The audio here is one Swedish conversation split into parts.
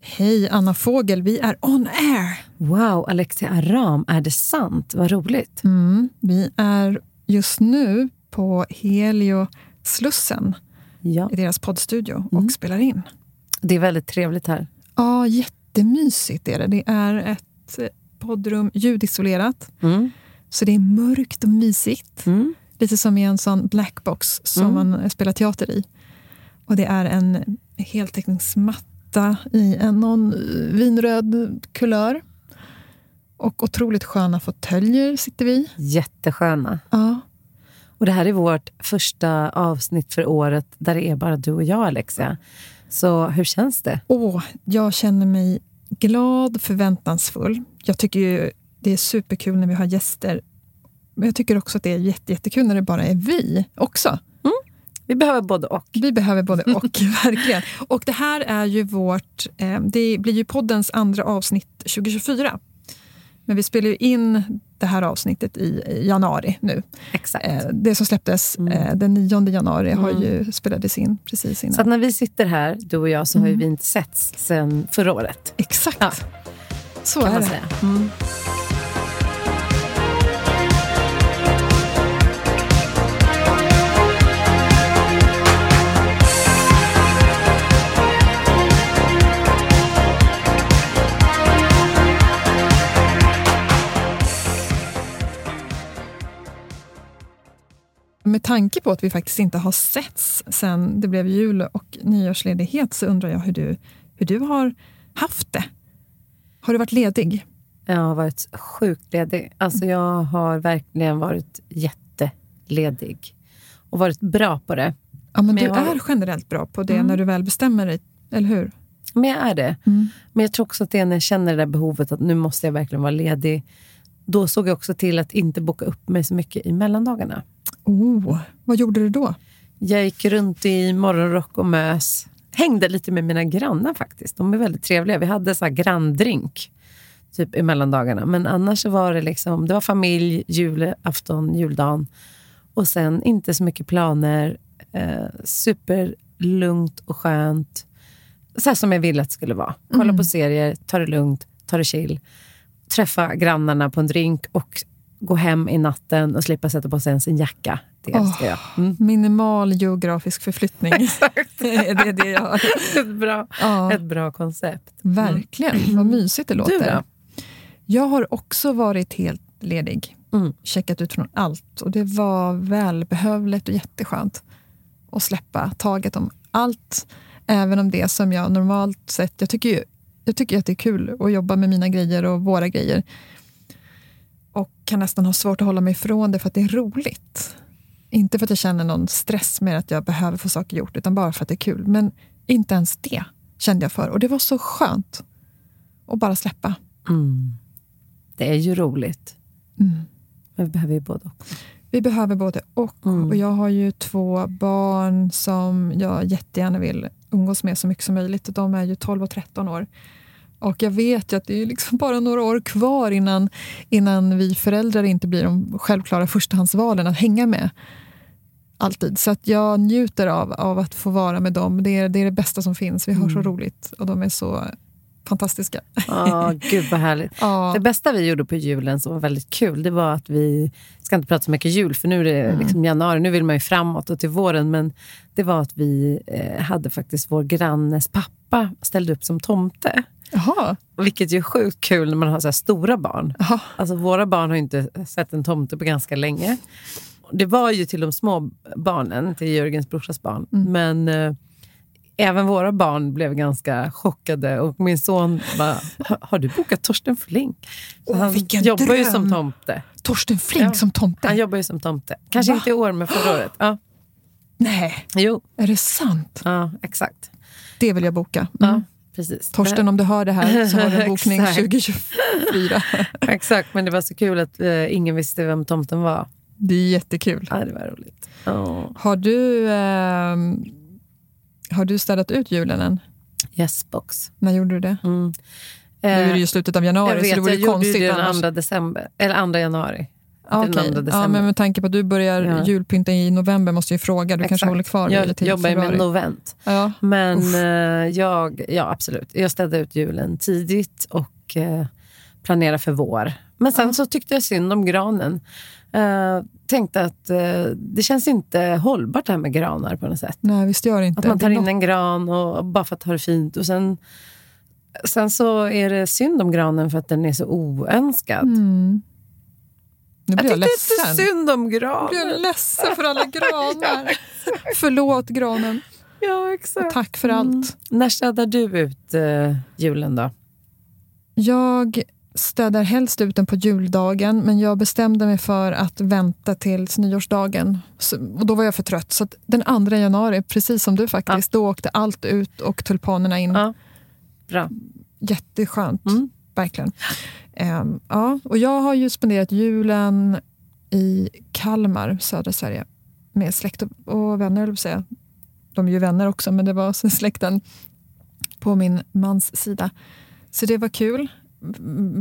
Hej Anna Fågel, vi är on air! Wow, Alexia Aram, är det sant? Vad roligt. Mm, vi är just nu på Helio Slussen Ja, i deras poddstudio och spelar in. det är väldigt trevligt här. Ja, jättemysigt är det. Det är ett poddrum ljudisolerat, Mm. så det är mörkt och mysigt. Mm. Lite som i en sån blackbox som Mm. man spelar teater i. Och det är en heltäckningsmatta i en någon vinröd kulör. Och otroligt sköna fåtöljer sitter vi. Jättesköna. Ja. Och det här är vårt första avsnitt för året där det är bara du och jag, Alexia. Så hur känns det? Åh, jag känner mig glad, förväntansfull. Jag tycker ju det är superkul när vi har gäster. Men jag tycker också att det är jätte, jättekul när det bara är vi också. Vi behöver både och. Vi behöver både och, verkligen. Och det här är ju vårt... Eh, det blir ju poddens andra avsnitt 2024. Men vi spelar ju in det här avsnittet i januari nu. Exakt. Eh, det som släpptes eh, den 9 januari har ju spelades in precis innan. Så när vi sitter här, du och jag, så har ju vi inte setts sen förra året. Exakt. Ja. Så Kan är det. Med tanke på att vi faktiskt inte har setts sen det blev jul och nyårsledighet så undrar jag hur du, hur du har haft det. Har du varit ledig? Jag har varit sjukt ledig. Alltså jag har verkligen varit jätteledig. Och varit bra på det. Ja, men Men du har- är generellt bra på det när du väl bestämmer dig, eller hur? Men jag är det. Men jag tror också att det är när jag känner det där behovet att nu måste jag verkligen vara ledig. Då såg jag också till att inte boka upp mig så mycket i mellandagarna. Oh, vad gjorde du då? Jag gick runt i morgonrock och mös. Hängde lite med mina grannar faktiskt. De är väldigt trevliga. Vi hade så här granndrink typ i mellandagarna. Men annars var det liksom, det var familj, julafton, juldagen. Och sen inte så mycket planer. Eh, superlugnt och skönt. Så som jag ville att det skulle vara. Kolla på serier, ta det lugnt, ta det chill. Träffa grannarna på en drink och gå hem i natten och slippa sätta på sig ens en jacka. Det älskar jag. Mm. Minimal geografisk förflyttning. det är det jag har. Ett bra, Ja. ett bra koncept. Verkligen, vad mysigt det låter. Du då? Jag har också varit helt ledig. Mm. Checkat ut från allt. Och det var välbehövligt och jätteskönt att släppa taget om allt. Även om det som jag normalt sett... Jag tycker ju jag tycker att det är kul att jobba med mina grejer och våra grejer. Och kan nästan ha svårt att hålla mig ifrån det för att det är roligt. Inte för att jag känner någon stress med att jag behöver få saker gjort, utan bara för att det är kul. Men inte ens det kände jag för. Och det var så skönt att bara släppa. Mm. Det är ju roligt. Mm. Men vi behöver ju både och. Vi behöver både och. Mm. Och jag har ju två barn som jag jättegärna vill umgås med så mycket som möjligt. Och de är ju 12 och 13 år. Och jag vet ju att det är liksom bara några år kvar innan, innan vi föräldrar inte blir de självklara förstahandsvalen att hänga med. Alltid. Så att jag njuter av, av att få vara med dem. Det är, det är det bästa som finns. Vi har så roligt och de är så fantastiska. Åh, gud vad härligt. Ja. Det bästa vi gjorde på julen som var väldigt kul, det var att vi, ska inte prata så mycket jul för nu är det liksom januari, nu vill man ju framåt och till våren, men det var att vi eh, hade faktiskt vår grannes pappa ställde upp som tomte. Jaha. Vilket ju är sjukt kul när man har så stora barn. Alltså våra barn har ju inte sett en tomte på ganska länge. Det var ju till de små barnen, till Jörgens brorsas barn. Men eh, även våra barn blev ganska chockade. Och min son bara, har, du bokat Torsten Flink? Åh, han jobbar ju dröm! som tomte. Torsten Flink Ja. som tomte? Han jobbar ju som tomte. Kanske Va? inte i år, men förra året. Ja. Nej, Jo, är det sant? ja, exakt. Det vill jag boka. Ja, Mm. Precis. Torsten, om du hör det här så har du en bokning Exakt. 2024. Exakt, men det var så kul att eh, ingen visste vem tomten var. Det är jättekul. Ja, det var roligt. Ja. Har du, ehm, har du städat ut julen än? Yesbox. När gjorde du det? Mm. Nu är det Eh, ju slutet av jag januari, vet, så det vore jag ju gjorde konstigt ju det den annars. 2 december, eller 2 januari. Ja, okej. 2 ja, men med tanke på att du börjar Ja. julpynta i november måste jag ju fråga. Du kanske Exakt. håller kvar Jag till jobbar ju med februari. novent. Ja. Men Uff. eh, jag, ja absolut. Jag städade ut julen tidigt och eh, planerade för vår. Men sen så tyckte jag synd om granen. Eh, tänkte att eh, det känns inte hållbart det här med granar på något sätt. Nej, visst gör det inte. Att man tar in en gran och bara för att ha det fint. Och sen, sen så är det synd om granen för att den är så oönskad. Mm. Nu Jag blir jag, inte ledsen. synd om Nu blir granen. jag ledsen för alla granar. Förlåt granen. Ja, exakt. Tack för allt. När städar du ut eh, julen då? Jag städar helst ut den på juldagen men jag bestämde mig för att vänta till nyårsdagen. Så, och då var jag för trött. Så den 2 januari, precis som du faktiskt, då åkte allt ut och tulpanerna in. Ja. Bra. Jätteskönt, Mm. Verkligen. Ehm, ja, och jag har ju spenderat julen i Kalmar, södra Sverige, med släkt och- vänner, att säga. De är ju vänner också, men det var släkten på min mans sida. Så det var kul.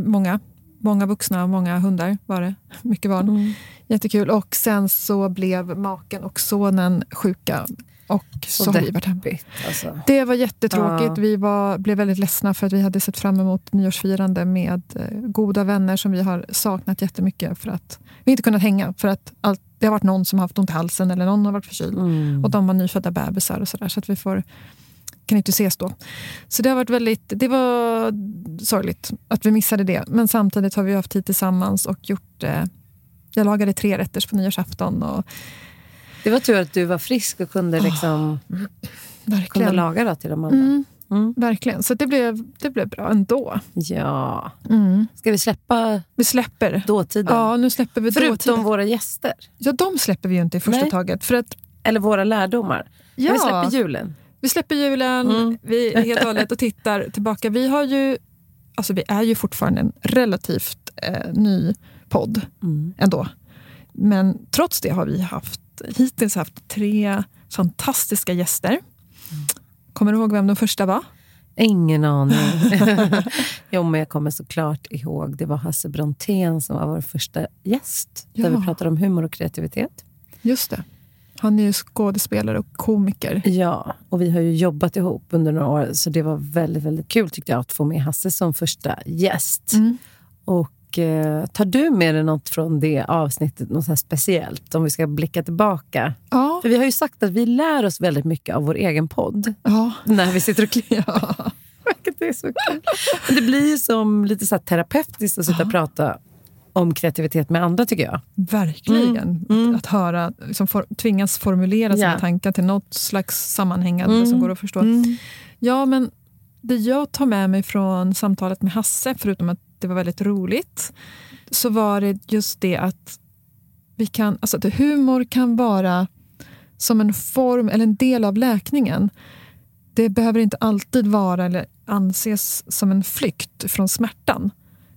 Många, många vuxna och många hundar var det. Mycket barn. Mm. Jättekul. Och sen så blev maken och sonen sjuka. Och så, Så har vi. Deppigt, alltså. Det var jättetråkigt. Ja. Vi var, blev väldigt ledsna för att vi hade sett fram emot nyårsfirande med eh, goda vänner som vi har saknat jättemycket för att vi inte kunnat hänga. För att allt, det har varit någon som har haft ont i halsen eller någon har varit förkyld. Mm. Och de var nyfödda bebisar och sådär. Så att vi får, kan inte ses då. Så det har varit väldigt, det var sorgligt att vi missade det. Men samtidigt har vi haft tid tillsammans och gjort eh, jag lagade tre rätters på nyårsafton. Och Det var tur att du var frisk och kunde, liksom, kunde verkligen. laga då till de andra. Mm, Mm. verkligen. Så det blev, det blev bra ändå. Ja. Mm. Ska vi släppa Vi släpper. dåtiden? Ja, nu släpper vi Förutom dåtiden. våra gäster. Ja, de släpper vi ju inte i första Nej. taget. För att, Eller våra lärdomar. ja, Vi släpper julen. vi släpper julen, Mm. vi är helt och hållet och tittar tillbaka. Vi har ju, alltså vi är ju fortfarande en relativt eh, ny podd Mm. ändå. Men trots det har vi haft, hittills haft tre fantastiska gäster. Kommer du ihåg vem den första var? Ingen aning. jo, men jag kommer såklart ihåg. Det var Hasse Brontén som var vår första gäst. Där Ja. vi pratade om humor och kreativitet. Just det. Han är ju skådespelare och komiker. Ja, och vi har ju jobbat ihop under några år. Så det var väldigt, väldigt kul tyckte jag att få med Hasse som första gäst. Mm. Och eh, tar du med dig något från det avsnittet, något så speciellt, om vi ska blicka tillbaka? Ja. För vi har ju sagt att vi lär oss väldigt mycket av vår egen podd ja. när vi sitter och klipper. ja. Vilket är så kul. Men det blir ju som lite så terapeutiskt att sitta och prata om kreativitet med andra, tycker jag. Verkligen. Mm. Att, att höra, liksom for, tvingas formulera sina Ja. tankar till något slags sammanhängande Mm. som går att förstå. Ja, men det jag tar med mig från samtalet med Hasse, förutom att det var väldigt roligt, så var det just det att vi kan, alltså att humor kan vara som en form eller en del av läkningen. Det behöver inte alltid vara eller anses som en flykt från smärtan.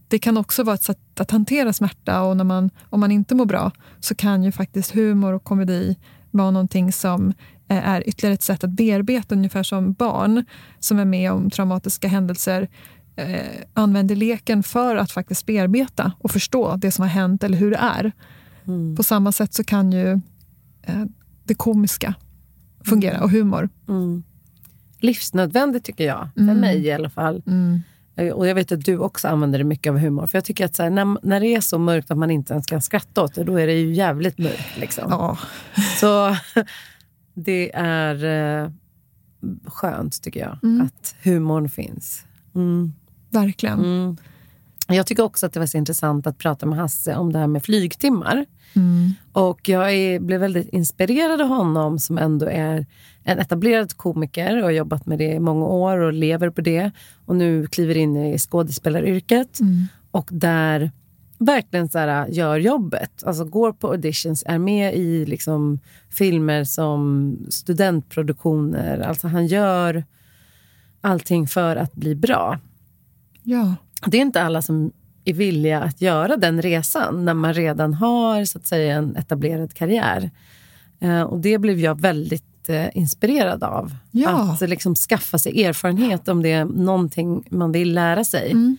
Det kan också vara ett sätt att hantera smärta och när man, om man inte mår bra så kan ju faktiskt humor och komedi vara någonting som eh, är ytterligare ett sätt att bearbeta, ungefär som barn som är med om traumatiska händelser eh, använder leken för att faktiskt bearbeta och förstå det som har hänt eller hur det är. Mm. På samma sätt så kan ju eh, det komiska fungera och humor. Mm. Livsnödvändigt tycker jag, för Mm. mig i alla fall. Eh, Och jag vet att du också använder det mycket av humor. För jag tycker att så här, när, när det är så mörkt att man inte ens kan skratta åt det, då är det ju jävligt mörkt. Liksom. Ja, Så det är eh, skönt, tycker jag, Mm. att humorn finns. Mm. Verkligen. Mm. Jag tycker också att det var så intressant att prata med Hasse om det här med flygtimmar. Mm. Och jag är, blev väldigt inspirerad av honom som ändå är en etablerad komiker och har jobbat med det i många år och lever på det. Och nu kliver in i skådespelaryrket. Mm. Och där verkligen så här, gör jobbet. Alltså går på auditions, är med i liksom, filmer som studentproduktioner. Alltså han gör allting för att bli bra. Ja. Det är inte alla som är villiga att göra den resan när man redan har så att säga, en etablerad karriär. Eh, och Det blev jag väldigt eh, inspirerad av. Ja. Att liksom, skaffa sig erfarenhet om det är någonting man vill lära sig. Mm.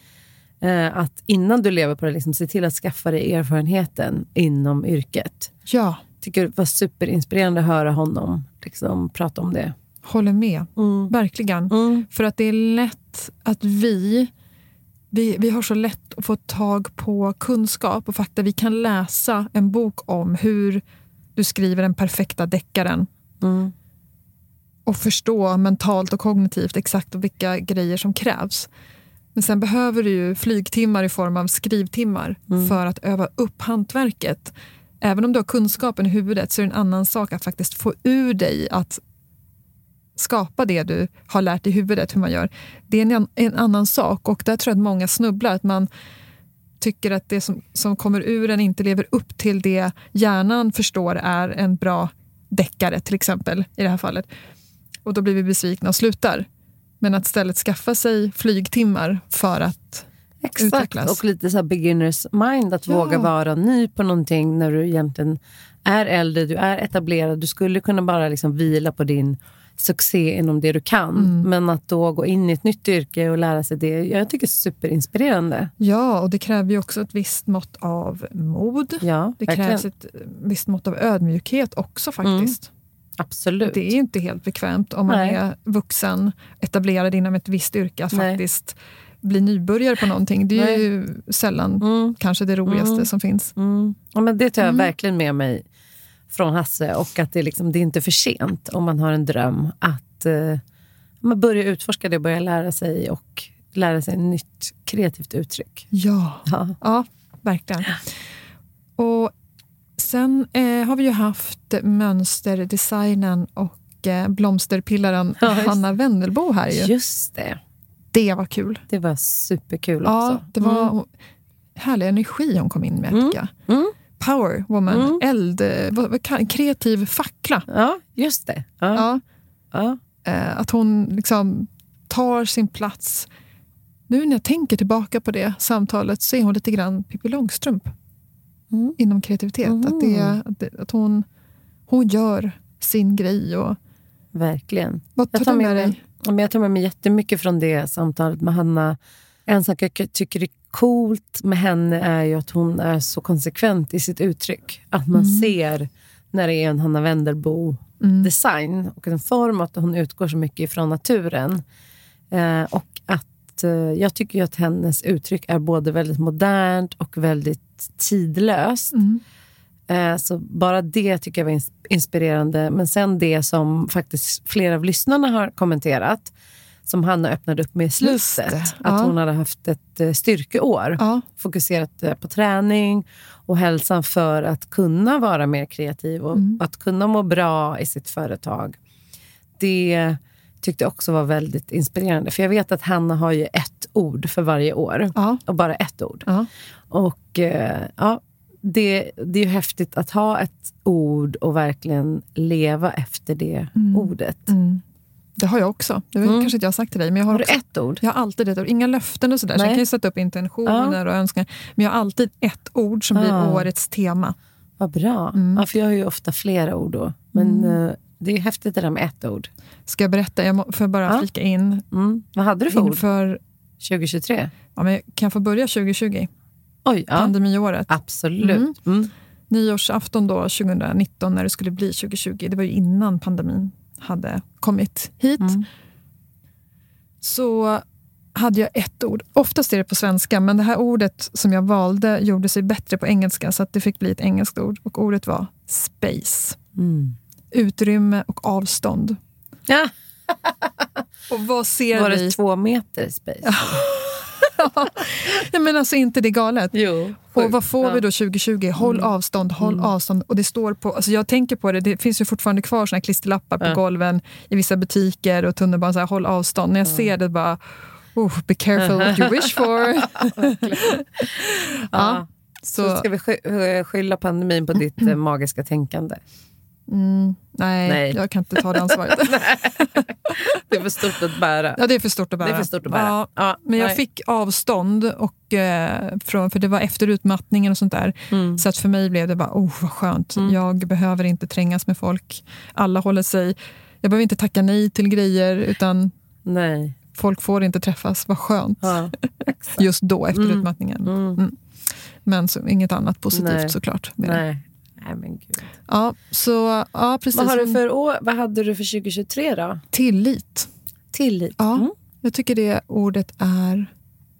Eh, att innan du lever på det, liksom, se till att skaffa dig erfarenheten inom yrket. Ja, tycker det var superinspirerande att höra honom liksom, prata om det. håller med. Verkligen. Mm. För att det är lätt att vi, vi... Vi har så lätt att få tag på kunskap och fakta. Vi kan läsa en bok om hur du skriver den perfekta deckaren Mm. och förstå mentalt och kognitivt exakt vilka grejer som krävs. Men sen behöver du flygtimmar i form av skrivtimmar för att öva upp hantverket. Även om du har kunskapen i huvudet så är det en annan sak att faktiskt få ur dig att skapa det du har lärt i huvudet hur man gör. Det är en, en annan sak och där tror jag att många snubblar. Att man tycker att det som, som kommer ur en inte lever upp till det hjärnan förstår är en bra deckare till exempel i det här fallet. Och då blir vi besvikna och slutar. Men att istället skaffa sig flygtimmar för att Exakt, utvecklas. och lite så beginners mind, att Ja. våga vara ny på någonting när du egentligen är äldre, du är etablerad, du skulle kunna bara liksom vila på din succé inom det du kan. Mm. Men att då gå in i ett nytt yrke och lära sig det, jag tycker superinspirerande. Ja, och det kräver ju också ett visst mått av mod. Ja, Det verkligen. krävs ett visst mått av ödmjukhet också faktiskt. Absolut. Det är ju inte helt bekvämt om man Nej. är vuxen, etablerad inom ett visst yrke, att Nej. faktiskt bli nybörjare på någonting. Det är Nej. ju sällan Mm. kanske det roligaste Mm. som finns. Mm. Ja, men det tar jag Mm. verkligen med mig från Hasse. Och att det, är liksom, det är inte för sent om man har en dröm att eh, man börjar utforska det, börja lära sig och lära sig ett nytt kreativt uttryck. Ja, Ja. ja verkligen. Och sen eh, har vi ju haft mönsterdesignen och eh, blomsterpillaren Ja. Hanna Wendelbo här. Ju. Just det. Det var kul. Det var superkul Ja, också. det var Mm. härlig energi hon kom in med. Mm. tycker jag. Mm. Power woman, Mm. eld, eh, kreativ fackla. Ja, just det. Ja. Ja, eh, att hon liksom tar sin plats. Nu när jag tänker tillbaka på det samtalet så är hon lite grann Pippi Långstrump Mm. inom kreativitet. Att, det, att, det, att hon, hon gör sin grej. Och, Verkligen. vad tar, Jag tar, du med med dig? jag tar med mig jättemycket från det samtalet med Hanna. En sak jag tycker är coolt med henne är ju att hon är så konsekvent i sitt uttryck. Att man ser när det är en Hanna Wendelbo-design och en form, att hon utgår så mycket ifrån naturen. Eh, och att eh, jag tycker ju att hennes uttryck är både väldigt modernt och väldigt tidlöst. Mm. Eh, Så bara det tycker jag var ins- inspirerande. Men sen det som faktiskt flera av lyssnarna har kommenterat, som Hanna öppnade upp med i slutet. Att ja. hon hade haft ett eh, styrkeår. Ja, Fokuserat eh, på träning och hälsan för att kunna vara mer kreativ och Mm. att kunna må bra i sitt företag. Det tyckte jag också var väldigt inspirerande. För jag vet att Hanna har ju ett ord för varje år. ja, Och bara ett ord. Och eh, ja, det, det är ju häftigt att ha ett ord och verkligen leva efter det ordet. Mm. Det har jag också. Det Mm. kanske inte jag har sagt till dig, men jag har, Har du också, ett ord? jag har alltid ett ord. Inga löften och sådär. Så Nej. jag kan ju sätta upp intentioner och önskningar. Men jag har alltid ett ord som blir Ah. årets tema. Vad bra. Mm. Ja, för jag har ju ofta flera ord då. Men eh, det är häftigt det där med ett ord. Ska jag berätta? Jag må- får bara Ja. flika in. Mm. Vad hade du för ord Inför, 2023? ja, men kan jag få börja 2020? Oj, ja. Pandemiåret. Absolut. Mm. Nyårsafton då, 2019, när det skulle bli 2020. Det var ju innan pandemin hade kommit hit. Mm. Så hade jag ett ord. Oftast är det på svenska, men det här ordet som jag valde gjorde sig bättre på engelska, så att det fick bli ett engelskt ord. Och ordet var space. Mm. Utrymme och avstånd. Ja, Och vad ser var vi? det två meter space? Nej, men alltså inte det galet. Jo. Och vad får vi Ja. då 2020? Håll Mm. avstånd, håll avstånd. Och det står på, alltså jag tänker på det, det finns ju fortfarande kvar såna här klisterlappar på Ja. golven i vissa butiker och tunnelbanan, så här, håll avstånd. När jag ser det bara, oh, be careful what you wish for. Ja. Så, Så ska vi sky- skylla pandemin på ditt eh, magiska tänkande? Mm, nej, Nej. jag kan inte ta det ansvaret. Det är för stort att bära. ja, det är för stort att bära. Det är för stort att bära. Ja, Ja, men jag nej. fick avstånd, och, eh, från, för det var efter utmattningen och sånt där. Mm. Så att för mig blev det bara, oh vad skönt. Mm. Jag behöver inte trängas med folk. Alla håller sig... Jag behöver inte tacka nej till grejer, utan Nej. folk får inte träffas, vad skönt. Ja. Just då, efter Mm. utmattningen. Mm. Men så, inget annat positivt Nej. såklart. med det. Nej. Nej, men gud. Ja, så, ja, precis. Vad, har du för år, vad hade du för 2023 då? Tillit. Tillit. Ja, Mm. Jag tycker det ordet är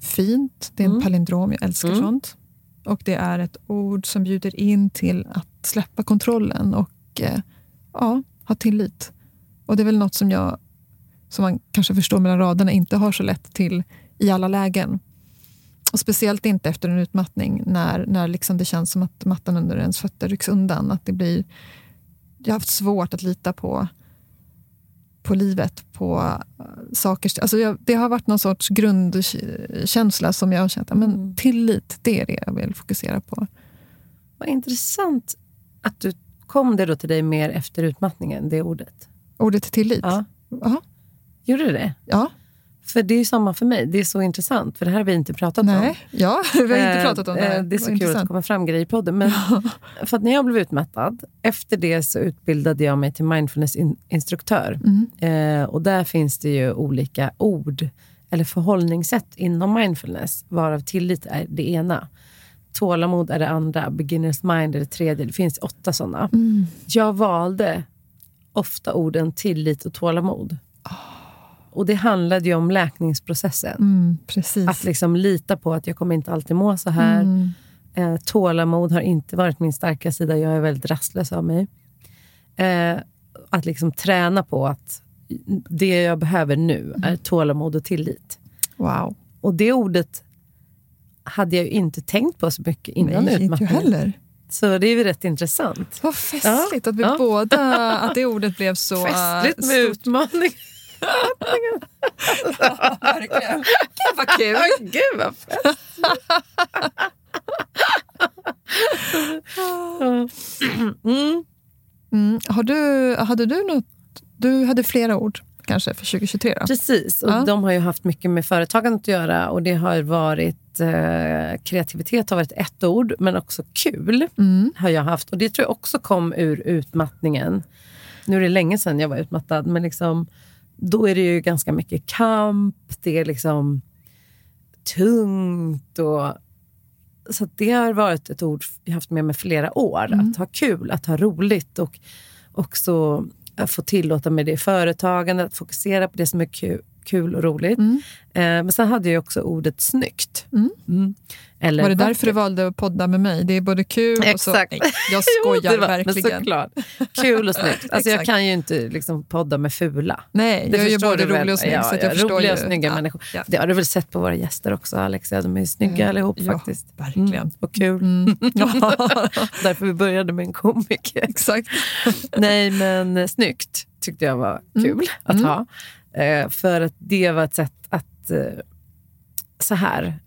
fint. Det är en Mm. palindrom, jag älskar Mm. sånt. Och det är ett ord som bjuder in till att släppa kontrollen och eh, ja, ha tillit. Och det är väl något som jag, som man kanske förstår mellan raderna, inte har så lätt till i alla lägen. Och Speciellt inte efter en utmattning när, när liksom det känns som att mattan under ens fötter rycks undan. Att det blir, jag har haft svårt att lita på, på livet, på eh, saker. Alltså jag, det har varit någon sorts grundkänsla som jag har känt, men Mm. tillit, det är det jag vill fokusera på. Vad intressant att du kom det då till dig mer efter utmattningen, det ordet. Ordet tillit? Ja. Ja. Gjorde du det? ja. För det är ju samma för mig. Det är så intressant, för det här har vi inte pratat om. Nej, ja, vi har inte Eh, pratat om det här. eh, Det är så kul att det kommer fram grejer i podden. Men för när jag blev utmattad, efter det så utbildade jag mig till mindfulnessinstruktör. Mm. Eh, och där finns det ju olika ord eller förhållningssätt inom mindfulness, varav tillit är det ena. Tålamod är det andra, beginner's mind är det tredje. Det finns åtta sådana. Mm. Jag valde ofta orden tillit och tålamod. Och det handlade ju om läkningsprocessen. Mm. Att liksom lita på att jag kommer inte alltid må så här. Mm. Eh, tålamod har inte varit min starka sida. Jag är väldigt rastlös av mig. Eh, att liksom träna på att det jag behöver nu är tålamod och tillit. Wow. Och det ordet hade jag inte tänkt på så mycket innan Nej, inte jag utmattningen. heller. Så det är ju rätt intressant. Vad festligt att vi Ja. båda, att det ordet blev så... Festligt eh, med utmaning. Verkligen. Gud vad kul! Gud vad mm. Mm. Har du, hade du något... Du hade flera ord kanske för 2023 då? Precis, och Ja. de har ju haft mycket med företagandet att göra. Och det har varit eh, Kreativitet har varit ett ord, men också kul Mm. har jag haft. Och det tror jag också kom ur utmattningen. Nu är det länge sedan jag var utmattad, men liksom, då är det ju ganska mycket kamp. Det är liksom tungt. Och, så det har varit ett ord jag haft med mig flera år. Att ha kul, att ha roligt och också att få tillåta mig det i företagandet, att fokusera på det som är kul, kul och roligt. Mm. Eh, men sen hade jag också ordet snyggt. Mm. Mm. Eller Var det därför du vackert. valde att podda med mig? Det är både kul och så... Exakt. Nej, jag Jo, skojar det var- verkligen. Kul och snyggt. Alltså jag Exakt. kan ju inte liksom podda med fula. Nej, Det jag är ju både rolig och snygg. Ja, så att ja, jag förstår roliga och snygga ja, människor. Ja. Det har du väl sett på våra gäster också, Alex? Ja, de är ju snygga Ja, allihop ja, faktiskt. verkligen. Mm, och kul. Mm. Därför vi började med en komiker. exakt. Nej, men snyggt tyckte jag var kul att Mm. ha. Eh, för att det var ett sätt att... Eh, så här.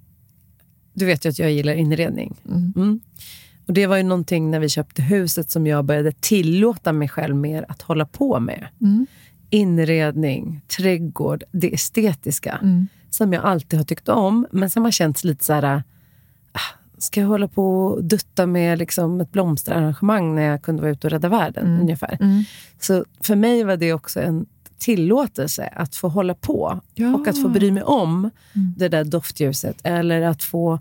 Du vet ju att jag gillar inredning. Mm. Mm. Och Det var ju någonting när vi köpte huset som jag började tillåta mig själv mer att hålla på med. Mm. Inredning, trädgård, det estetiska. Mm. Som jag alltid har tyckt om, men som har känts lite så här... ah, Ska jag hålla på och dutta med liksom ett blomsterarrangemang när jag kunde vara ute och rädda världen? Mm. ungefär. Mm. Så för mig var det också en tillåtelse att få hålla på Ja. och att få bry mig om Mm. det där doftljuset. Eller att få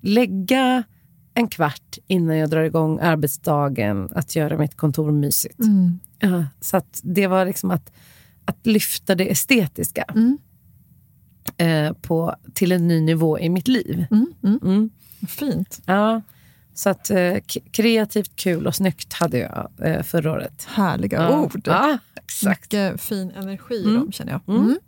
lägga en kvart innan jag drar igång arbetsdagen att göra mitt kontor mysigt. Mm. Ja, så det var liksom att, att lyfta det estetiska Mm. eh, på, till en ny nivå i mitt liv. Mm. Mm. Mm. Fint. Ja, så att eh, kreativt, kul och snyggt hade jag eh, förra året. Härliga Ja. ord. Ja, exakt. Mycket fin energi i Mm. dem känner jag. Mm. Mm.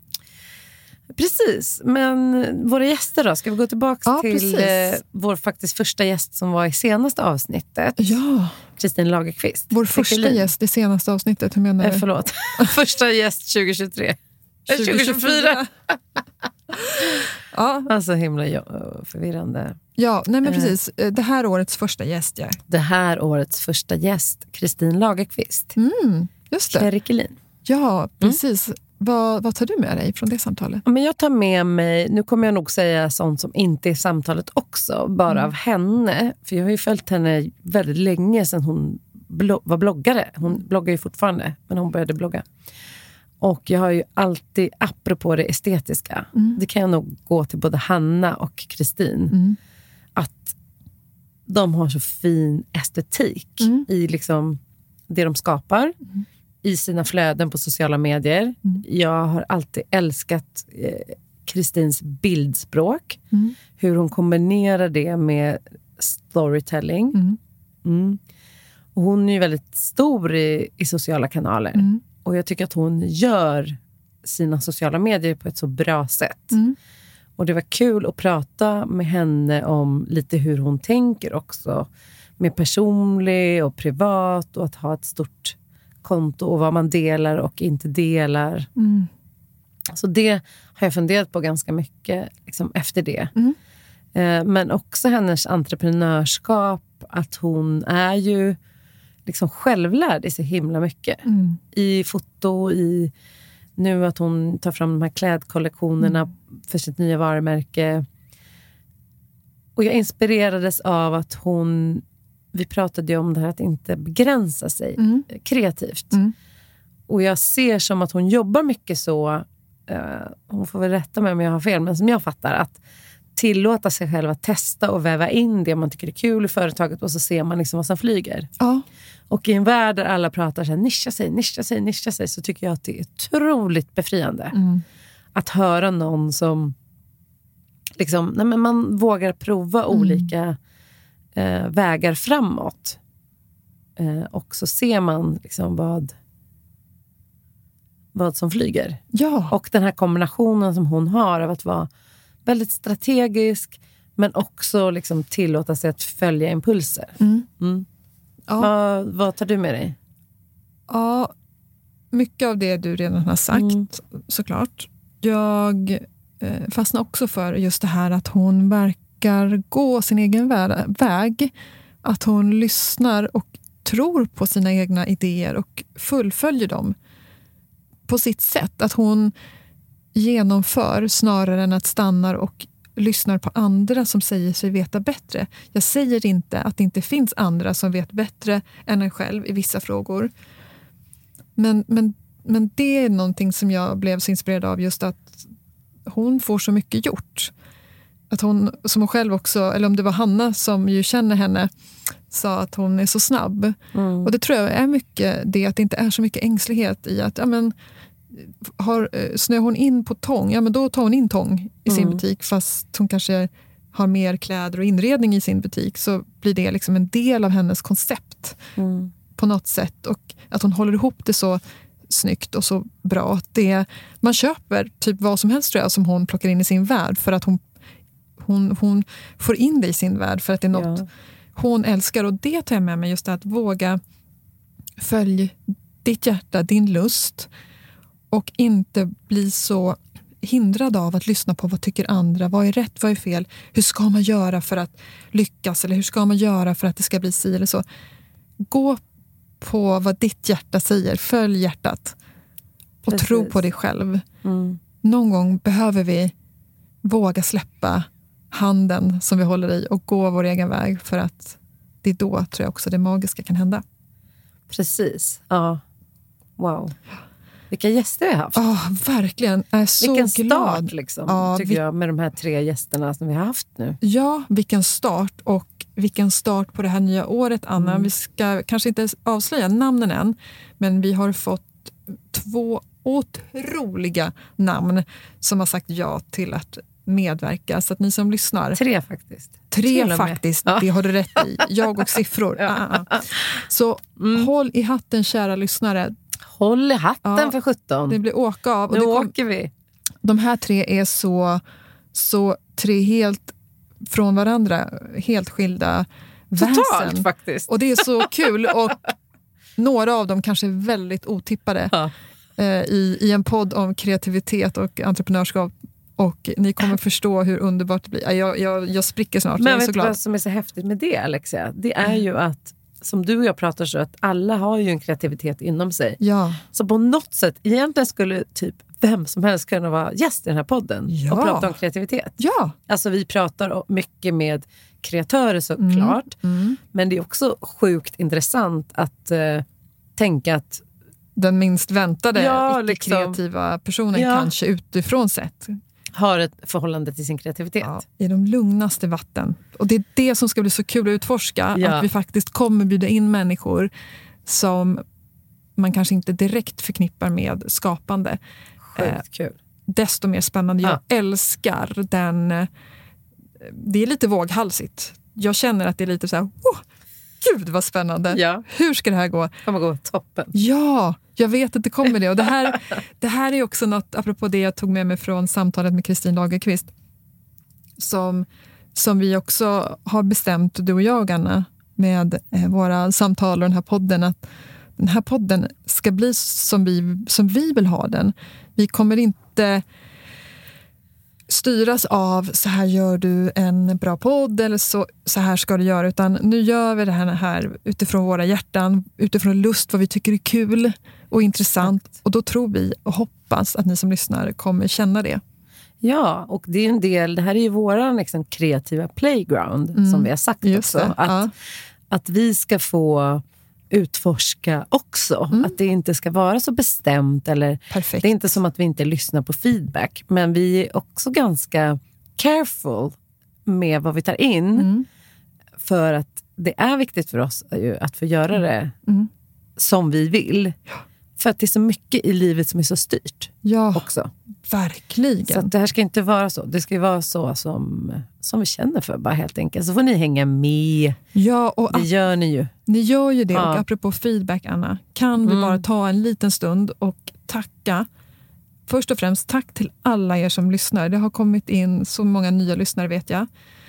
Precis, men våra gäster då? Ska vi gå tillbaka Ja, till eh, vår faktiskt första gäst som var i senaste avsnittet? Ja, Kristin Lagerqvist. vår första Tekelin. gäst i senaste avsnittet. Hur menar Eh, du? förlåt. första gäst 2023. Eh, 2024. ja, Alltså himla förvirrande. ja nej men Eh. precis. Eh, Det här årets första gäst. Ja. Det här årets första gäst, Kristin Lagerqvist. Mm, just det. Kerikelin. Ja, precis. Vad, vad tar du med dig från det samtalet? Men jag tar med mig, nu kommer jag nog säga sånt som inte är samtalet också, bara Mm. av henne. För jag har ju följt henne väldigt länge sedan hon blo- var bloggare. Hon bloggar ju fortfarande, men hon började blogga. Och jag har ju alltid, apropå det estetiska, Mm. det kan jag nog gå till både Hanna och Kristin, Mm. att de har så fin estetik Mm. i liksom det de skapar, i sina flöden på sociala medier. Mm. Jag har alltid älskat eh, Kristins bildspråk, Mm. hur hon kombinerar det med storytelling. Mm. Mm. Och hon är ju väldigt stor i, i sociala kanaler. Och jag tycker att hon gör sina sociala medier på ett så bra sätt. Mm. Och det var kul att prata med henne om lite hur hon tänker också. Med personlig och privat och att ha ett stort konto och vad man delar och inte delar. Mm. Så det har jag funderat på ganska mycket liksom, efter det. Mm. Eh, men också hennes entreprenörskap, att hon är ju liksom självlärd i så himla mycket. Mm. I foto, i nu att hon tar fram de här klädkollektionerna för sitt nya varumärke. Och jag inspirerades av att hon, vi pratade ju om det här att inte begränsa sig Mm. kreativt. Mm. Och jag ser som att hon jobbar mycket så, eh, hon får väl rätta mig om jag har fel, men som jag fattar att tillåta sig själv att testa och väva in det man tycker är kul i företaget och så ser man liksom vad som flyger. Ja. Och i en värld där alla pratar så här, nischa sig, nischa sig, nischa sig, så tycker jag att det är otroligt befriande. Mm. Att höra någon som liksom, nej men man vågar prova olika eh, vägar framåt. Eh, och så ser man liksom vad, vad som flyger. Ja. Och den här kombinationen som hon har av att vara väldigt strategisk men också liksom tillåta sig att följa impulser. Mm. Mm. Ja. Vad, vad tar du med dig? ja, mycket av det du redan har sagt, Mm. såklart. Jag eh, fastnar också för just det här att hon verkar gå sin egen vä- väg. Att hon lyssnar och tror på sina egna idéer och fullföljer dem på sitt sätt. Att hon genomför snarare än att stannar och lyssnar på andra som säger sig veta bättre. Jag säger inte att det inte finns andra som vet bättre än en själv i vissa frågor. Men, men, men det är någonting som jag blev så inspirerad av, just att hon får så mycket gjort. Att hon, som hon själv också, eller om det var Hanna som ju känner henne, sa att hon är så snabb. Och det tror jag är mycket det, att det inte är så mycket ängslighet i att ja, men, har, eh, snöar hon in på tång, ja men då tar hon in tång i sin Mm. butik fast hon kanske har mer kläder och inredning i sin butik så blir det liksom en del av hennes koncept Mm. på något sätt. Och att hon håller ihop det så snyggt och så bra. Det, man köper typ vad som helst tror jag som hon plockar in i sin värld för att hon, hon, hon får in det i sin värld för att det är något Ja. hon älskar. Och det tar jag med mig, just det att våga följa ditt hjärta, din lust och inte bli så hindrad av att lyssna på vad tycker andra, vad är rätt, vad är fel, hur ska man göra för att lyckas eller hur ska man göra för att det ska bli si eller så. Gå på vad ditt hjärta säger, följ hjärtat och Precis. tro på dig själv. Mm. Någon gång behöver vi våga släppa handen som vi håller i och gå vår egen väg för att det är då tror jag också det magiska kan hända. Precis. Ja. Wow. Vilka gäster vi har haft. Ja, verkligen. Jag är så Vilken glad. start liksom, Ja, tycker vi- jag med de här tre gästerna som vi har haft nu. Ja, vilken start och vilken start på det här nya året, Anna. Mm. Vi ska kanske inte avslöja namnen än, men vi har fått två otroliga namn som har sagt ja till att medverka. Så att ni som lyssnar, Tre faktiskt. tre faktiskt, Ja. det har du rätt i. Jag och siffror. Ja. Ah, ah, ah. Så Mm. håll i hatten kära lyssnare. Håll i hatten Ja, för sjutton. Det blir åka av. Nu kom, åker vi. de här tre är så, så tre helt från varandra, helt skilda Totalt väsen. faktiskt. Och det är så kul. Och några av dem kanske är väldigt otippade Ja. eh, i, i en podd om kreativitet och entreprenörskap. Och ni kommer förstå hur underbart det blir. Ja, Jag, jag, jag spricker snart, jag Men är vet så du vad glad. som är så häftigt med det Alexia? Det är ju att, som du och jag pratar så, att alla har ju en kreativitet inom sig. Ja, Så på något sätt, egentligen skulle typ vem som helst kunna vara gäst i den här podden Ja. och prata om kreativitet. ja. Alltså vi pratar mycket med kreatörer såklart, Mm. men det är också sjukt intressant att eh, tänka att den minst väntade Ja, icke-kreativa personen Ja. kanske utifrån sett. Har ett förhållande till sin kreativitet. Ja, I de lugnaste vatten. Och det är det som ska bli så kul att utforska. Ja. Att vi faktiskt kommer bjuda in människor som man kanske inte direkt förknippar med skapande. Sjukt kul. Desto mer spännande. Jag älskar den... eh, Det är lite våghalsigt. Jag känner att det är lite så här... Oh, Gud vad spännande! Ja, Hur ska det här gå? kommer gå toppen. Ja, jag vet att det kommer det. Och det, här, det här är också något, apropå det jag tog med mig från samtalet med Kristin Lagerqvist, som, som vi också har bestämt, du och jag Anna, med eh, våra samtal och den här podden, att den här podden ska bli som vi, som vi vill ha den. Vi kommer inte styras av så här gör du en bra podd eller så, så här ska du göra. Utan nu gör vi det här, här utifrån våra hjärtan, utifrån lust, vad vi tycker är kul och intressant. Och då tror vi och hoppas att ni som lyssnar kommer känna det. Ja, och det är en del, det här är ju vår liksom, kreativa playground som vi har sagt Mm. Just också. det, Att, ja. att vi ska få utforska också. Mm. Att det inte ska vara så bestämt. Eller, Perfekt. det är inte som att vi inte lyssnar på feedback, men vi är också ganska careful med vad vi tar in. Mm. För att det är viktigt för oss att få göra det Mm. som vi vill. För att det är så mycket i livet som är så styrt Ja, också. verkligen. Så det här ska inte vara så. Det ska ju vara så som, som vi känner för bara helt enkelt. Så får ni hänga med. ja, och Det gör ni ju. Ni gör ju det. Ja. Och apropå feedback, Anna, kan vi Mm. bara ta en liten stund och tacka. Först och främst tack till alla er som lyssnar. Det har kommit in så många nya lyssnare vet jag.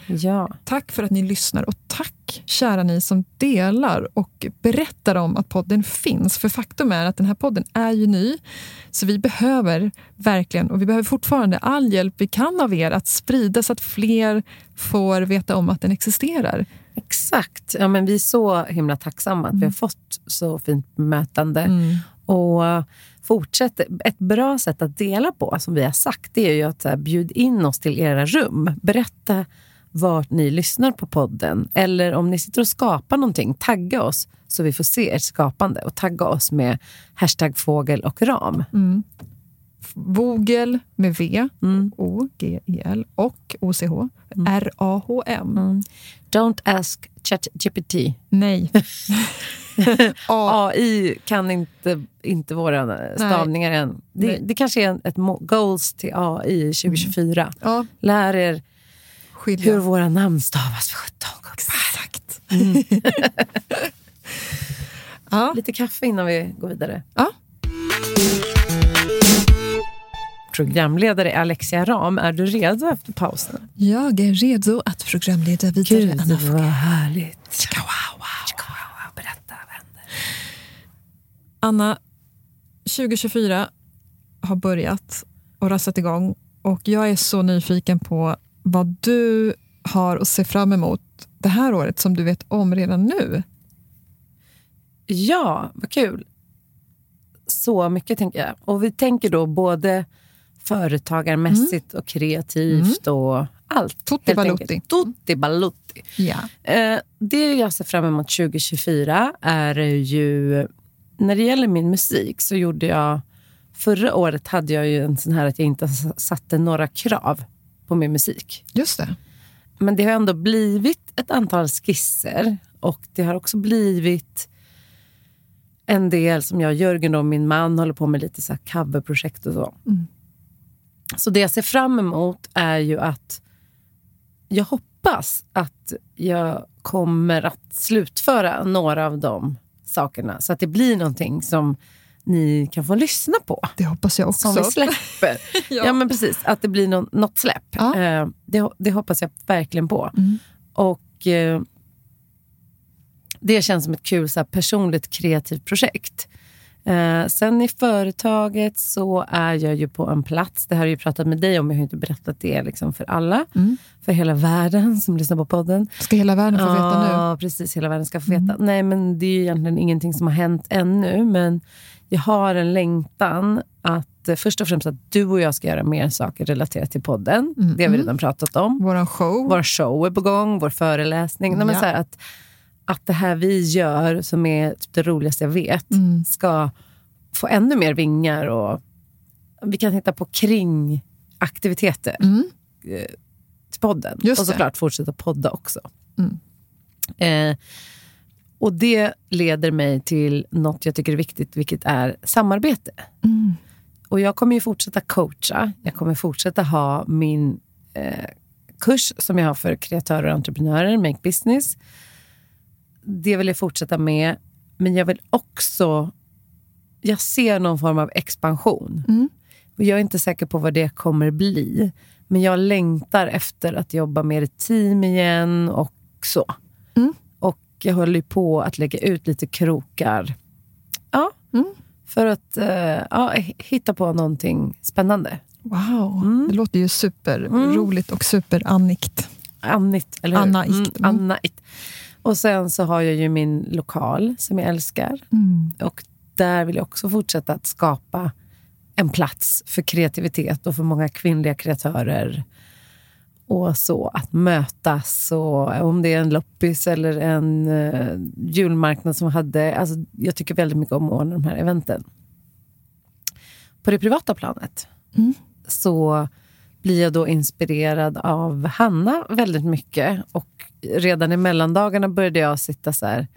Ja. Tack för att ni lyssnar och tack kära ni som delar och berättar om att podden finns. För faktum är att den här podden är ju ny. Så vi behöver verkligen, och vi behöver fortfarande all hjälp vi kan av er att sprida så att fler får veta om att den existerar. Exakt. Ja, men vi är så himla tacksamma att vi har fått så fint bemötande. Mm. Och fortsätt. Ett bra sätt att dela på, som vi har sagt, det är ju att så här, bjud in oss till era rum. Berätta vart ni lyssnar på podden. Eller om ni sitter och skapar någonting, tagga oss så vi får se ert skapande. Och tagga oss med hashtag fågel och ram. Mm. Vogel med V, Mm. O-G-E-L och O-C-H, R-A-H-M. Mm. Don't ask ChatGPT. Nej. AI kan inte, inte våra stavningar än. Det, Nej. det kanske är ett goals till AI 2024. Ja, Lär er skilja. hur våra namn stavas för 17 gubbar. Exakt. Mm. ja. Lite kaffe innan vi går vidare. Ja. Programledare Alexia Ram, är du redo efter pausen? Jag är redo att programleda vidare. Anna. vad härligt. Chihuahua. Chihuahua. Berätta, vad händer? Anna, 2024 har börjat och rasat igång och jag är så nyfiken på vad du har att se fram emot det här året som du vet om redan nu. Ja, vad kul. Så mycket tänker jag. Och vi tänker då både företagarmässigt och kreativt och allt. Tutti balutti. Tutti balutti. Ja. Eh, det jag ser fram emot 2024 är ju... När det gäller min musik så gjorde jag... Förra året hade jag ju en sån här att jag inte satte några krav på min musik. Just det. Men det har ändå blivit ett antal skisser och det har också blivit en del som jag och Jörgen och min man håller på med lite så coverprojekt och så. Mm. Så det jag ser fram emot är ju att jag hoppas att jag kommer att slutföra några av de sakerna så att det blir någonting som ni kan få lyssna på. Det hoppas jag också. Som vi släpper. Ja. ja. men precis, att det blir någon, något släpp. Ja. Eh, det, det hoppas jag verkligen på. Mm. Och eh, Det känns som ett kul så här, personligt kreativt projekt. Eh, sen i företaget så är jag ju på en plats, det här har jag ju pratat med dig om, jag har inte berättat det liksom för alla, Mm. för hela världen som lyssnar på podden. Ska hela världen få veta nu? Ja, precis. Hela världen ska få veta. Nej, men det är ju egentligen ingenting som har hänt ännu. Men jag har en längtan att eh, först och främst att du och jag ska göra mer saker relaterat till podden. Mm. Det har vi redan pratat om. Våran show? Vår show är på gång, vår föreläsning. Nej, men Ja. så att, att det här vi gör, som är typ det roligaste jag vet, Mm. ska få ännu mer vingar och vi kan hitta på kringaktiviteter Mm. eh, till podden. Just och det. såklart fortsätta podda också. Mm. Eh, och det leder mig till något jag tycker är viktigt, vilket är samarbete. Mm. Och jag kommer ju fortsätta coacha. Jag kommer fortsätta ha min eh, kurs som jag har för kreatörer och entreprenörer, Make Business. Det vill jag fortsätta med. Men jag vill också... Jag ser någon form av expansion. Mm. Och jag är inte säker på vad det kommer bli. Men jag längtar efter att jobba mer i team igen och så. Mm. Och jag håller på att lägga ut lite krokar. Ja, Mm. för att eh, ja, hitta på någonting spännande. Wow, Mm. det låter ju superroligt och superannikt. Annigt, eller hur? Annaikt. Mm, Mm. Annaikt. Och sen så har jag ju min lokal som jag älskar. Mm. Och där vill jag också fortsätta att skapa en plats för kreativitet och för många kvinnliga kreatörer. Och så att mötas, och om det är en loppis eller en uh, julmarknad som hade... Alltså, jag tycker väldigt mycket om att ordna de här eventen. På det privata planet Mm. så blir jag då inspirerad av Hanna väldigt mycket. Och redan i mellandagarna började jag sitta så här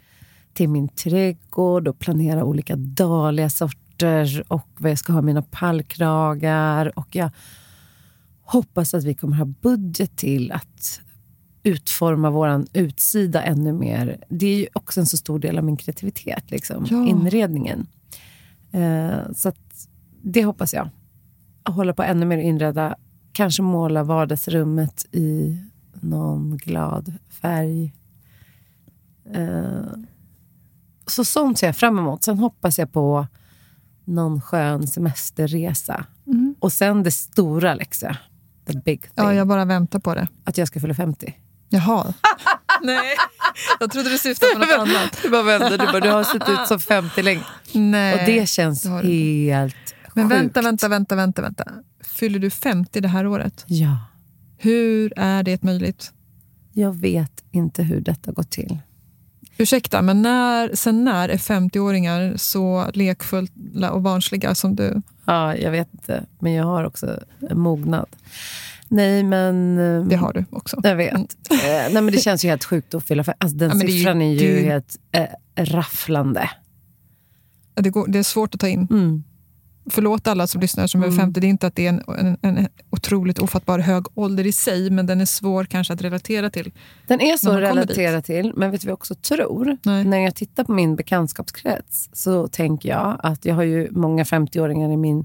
till min trädgård och planera olika dahliasorter och vad jag ska ha i mina pallkragar. Och jag hoppas att vi kommer ha budget till att utforma vår utsida ännu mer. Det är ju också en så stor del av min kreativitet, liksom, Ja. inredningen. Eh, så det hoppas jag. Att hålla på ännu mer inreda. Kanske måla vardagsrummet i någon glad färg. Eh, så sånt ser jag fram emot. Sen hoppas jag på någon skön semesterresa. Mm. Och sen det stora, Lexa. The big thing. Ja, jag bara väntar på det. Att jag ska fylla 50. Jaha. Nej, jag trodde du syftade på något annat. Du bara vänder, du bara, du har sett ut som 50 länge. Nej. Och det känns det helt Men sjukt. vänta, vänta, vänta, vänta, vänta. Fyller du 50 det här året? Ja, Hur är det möjligt? jag vet inte hur detta går till. Ursäkta, men när, sen när är 50-åringar så lekfulla och barnsliga som du? Ja, jag vet inte. Men jag har också mognad. Nej, men... eh, Det har du också. Jag vet. Eh, nej, men det känns ju helt sjukt att fylla 50. Alltså, den Ja, siffran är ju, är ju- helt eh, rafflande. Det, går, det är svårt att ta in. Mm. Förlåt alla som lyssnar som är Mm. 50. Det är inte att det är en, en, en otroligt ofattbar hög ålder i sig, men den är svår kanske att relatera till. Den är man att relatera till, men vet du vad jag också tror? Nej. När jag tittar på min bekantskapskrets så tänker jag att jag har ju många 50-åringar i min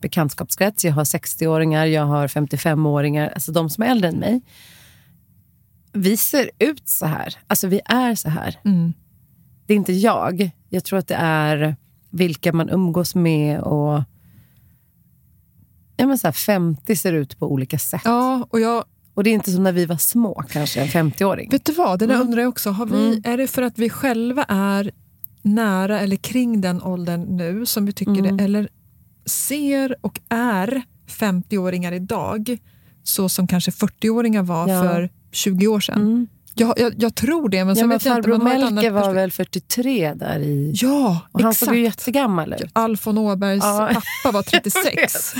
bekantskapskrets. Jag har 60-åringar, jag har 55-åringar, alltså de som är äldre än mig. Vi ser ut så här. Alltså vi är så här. Mm. Det är inte jag. Jag tror att det är vilka man umgås med och... Ja, men så här, 50 ser ut på olika sätt. Ja, och jag, Och det är inte som när vi var små, kanske, en 50-åring. vet du vad? Det där Mm. undrar jag också. Har vi, Mm. Är det för att vi själva är nära eller kring den åldern nu som vi tycker Mm. det, eller ser och är 50-åringar idag så som kanske 40-åringar var Ja. för 20 år sedan? Jag, jag, jag tror det, men Ja, men farbror ett Melker var väl 43 där i... Ja, Och han exakt. såg ju jättegammal ut. Alfon Åbergs Ja. pappa var 36. Exakt.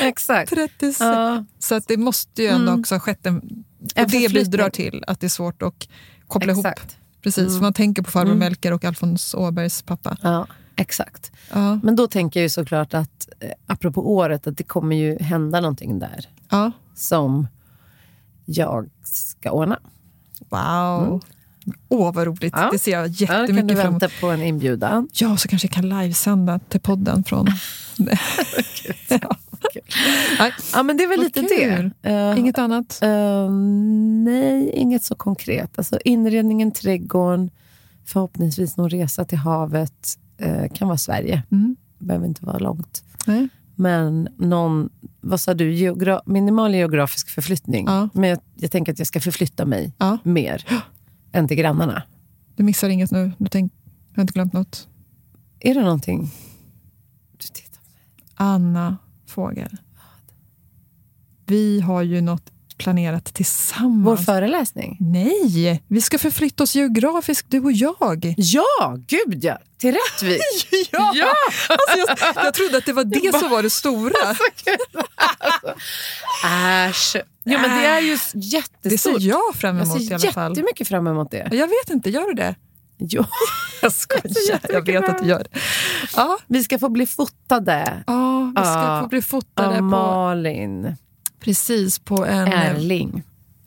Exakt. 36. Ja, Så att det måste ju ändå Mm. också ha skett en... Och det bidrar till att det är svårt att koppla ihop. exakt. Precis, Mm. man tänker på farbror Mm. Melker och Alfons Åbergs pappa. Ja, exakt. Ja, Men då tänker jag ju såklart att, eh, apropå året, att det kommer ju hända någonting där ja. som jag ska ordna. Wow. Åh, vad roligt. Ja. Det ser jag Ja, då kan du jättemycket fram emot. vänta på en inbjudan. Ja, så kanske jag kan livesända till podden från... ja. Ja, men det är väl lite kul. det. Eh, inget annat? eh, nej, inget så konkret. Alltså, inredningen, trädgården, förhoppningsvis någon resa till havet. Eh, kan vara Sverige, Mm. behöver inte vara långt. Nej. Men någon, vad sa du, Geogra minimal geografisk förflyttning. Ja. Men jag, jag tänker att jag ska förflytta mig Ja. mer än till grannarna. Du missar inget nu? Du tänk, jag har inte glömt något? Är det någonting? Du tittar på mig. Anna Fågel. Vi har ju något planerat tillsammans. Vår föreläsning? Nej, vi ska förflytta oss geografiskt, du och jag. Ja, gud ja! Till Rättvik. ja! Ja! Alltså jag, jag trodde att det var det som var det stora. Äsch. Jo, men det är ju Det ser jättestort. jag fram jag emot i ser alla fall. jättemycket fram emot det. Jag vet inte, gör du det? Jo. Jag skojar, jag vet att du gör det. Ja, Vi ska få bli fotade ja vi ska Ja. få bli fotade av på, Malin precis på en, Erling.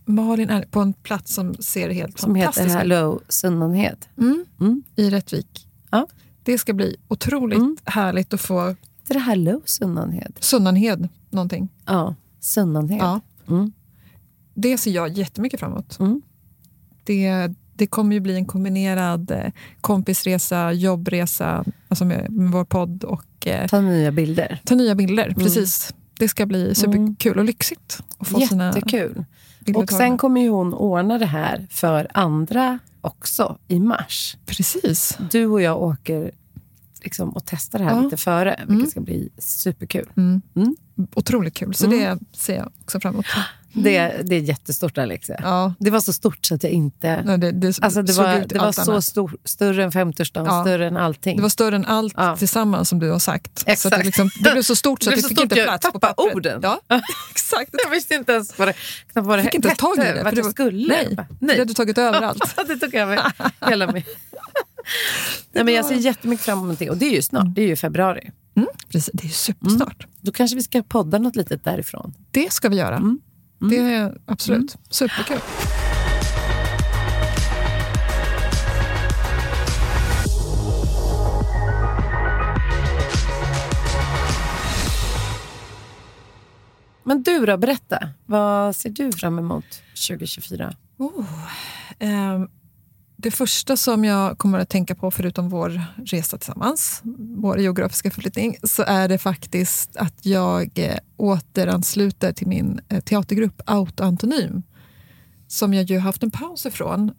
Malin är på en plats som ser helt Som heter fantastisk ut. Hello Sunnanhed. Mm, Mm. i Rättvik. Ja. Det ska bli otroligt Mm. härligt att få Det är det Hello Sunnanhed. Sunnanhed någonting. Ja, Sunnanhed. Ja. Mm. Det ser jag jättemycket fram emot. Mm. Det, det kommer ju bli en kombinerad eh, kompisresa, jobbresa, alltså med, med vår podd och eh, Ta nya bilder. ta nya bilder. Precis. Det ska bli superkul och lyxigt att få sina Jättekul. bilder Och sen kommer ju hon ordna det här för andra också i mars. Precis. Du och jag åker liksom och testar det här Ja. lite före, vilket Mm. ska bli superkul. Mm. Mm. Otroligt kul. Så Mm. det ser jag också fram emot. Det, det är jättestort, Alexia. Ja, Det var så stort så att jag inte... nej, det, det, Alltså det var, det var så annat. stor, större än 50-årsdagen, Ja. större än allting. Det var större än allt Ja. tillsammans som du har sagt. Så Exakt. det, liksom, det blev så stort så att det så fick stort, inte plats på pappret. orden. Ja, exakt. Jag visste inte ens vad det, knappt vad det fick inte ens tag i hette, det. vart för jag skulle. Nej, bara, för det hade du tagit över allt. det tog över hela mig. Nej, men jag ser jättemycket fram emot det. Och det är ju snart, det är ju februari. Mm, precis, det är ju supersnart. Då kanske vi ska podda något litet därifrån. Det ska vi göra. Mm. Det är absolut superkul. Men du då, berätta. Vad ser du fram emot 2024? Oh, ehm, det första som jag kommer att tänka på, förutom vår resa tillsammans, vår geografiska förflyttning, så är det faktiskt att jag eh, återansluter till min eh, teatergrupp Autoantonym, som jag ju haft en paus ifrån.